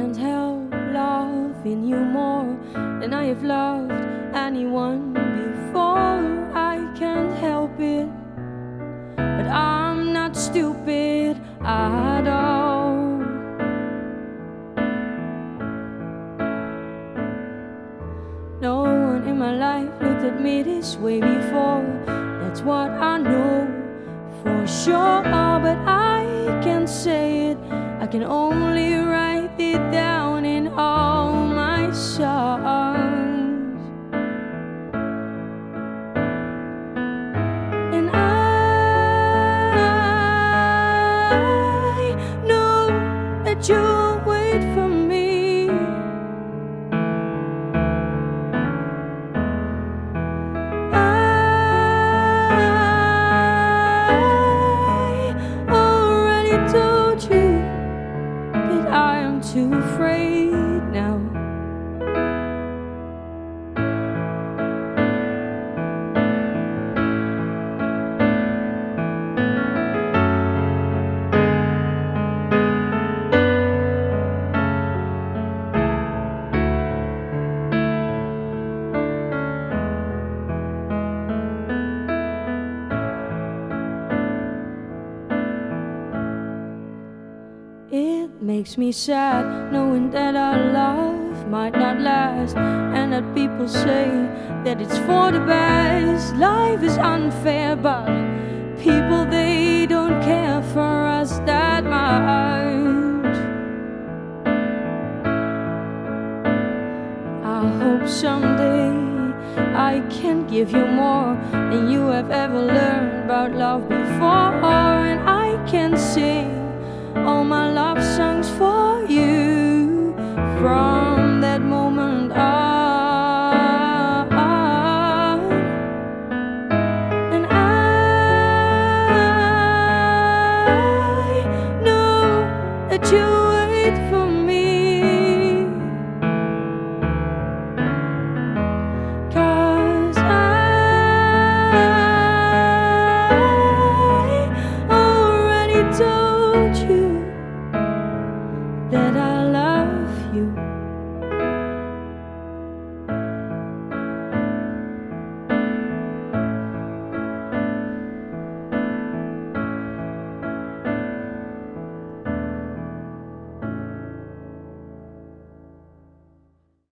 can't help loving you more than I have loved anyone before. I can't help it, but I'm not stupid at all. No one in my life looked at me this way before. That's what I know for sure, but I can't say it. I can only write it down in all my songs. And I know that you'll wait for too afraid now. It makes me sad knowing that our love might not last, and that people say that it's for the best. Life is unfair, but people they don't care for us that much. I hope someday I can give you more than you have ever learned about love before, and I can sing all my love songs for you. From that moment on, and I know that you wait for me. Cause I already told you.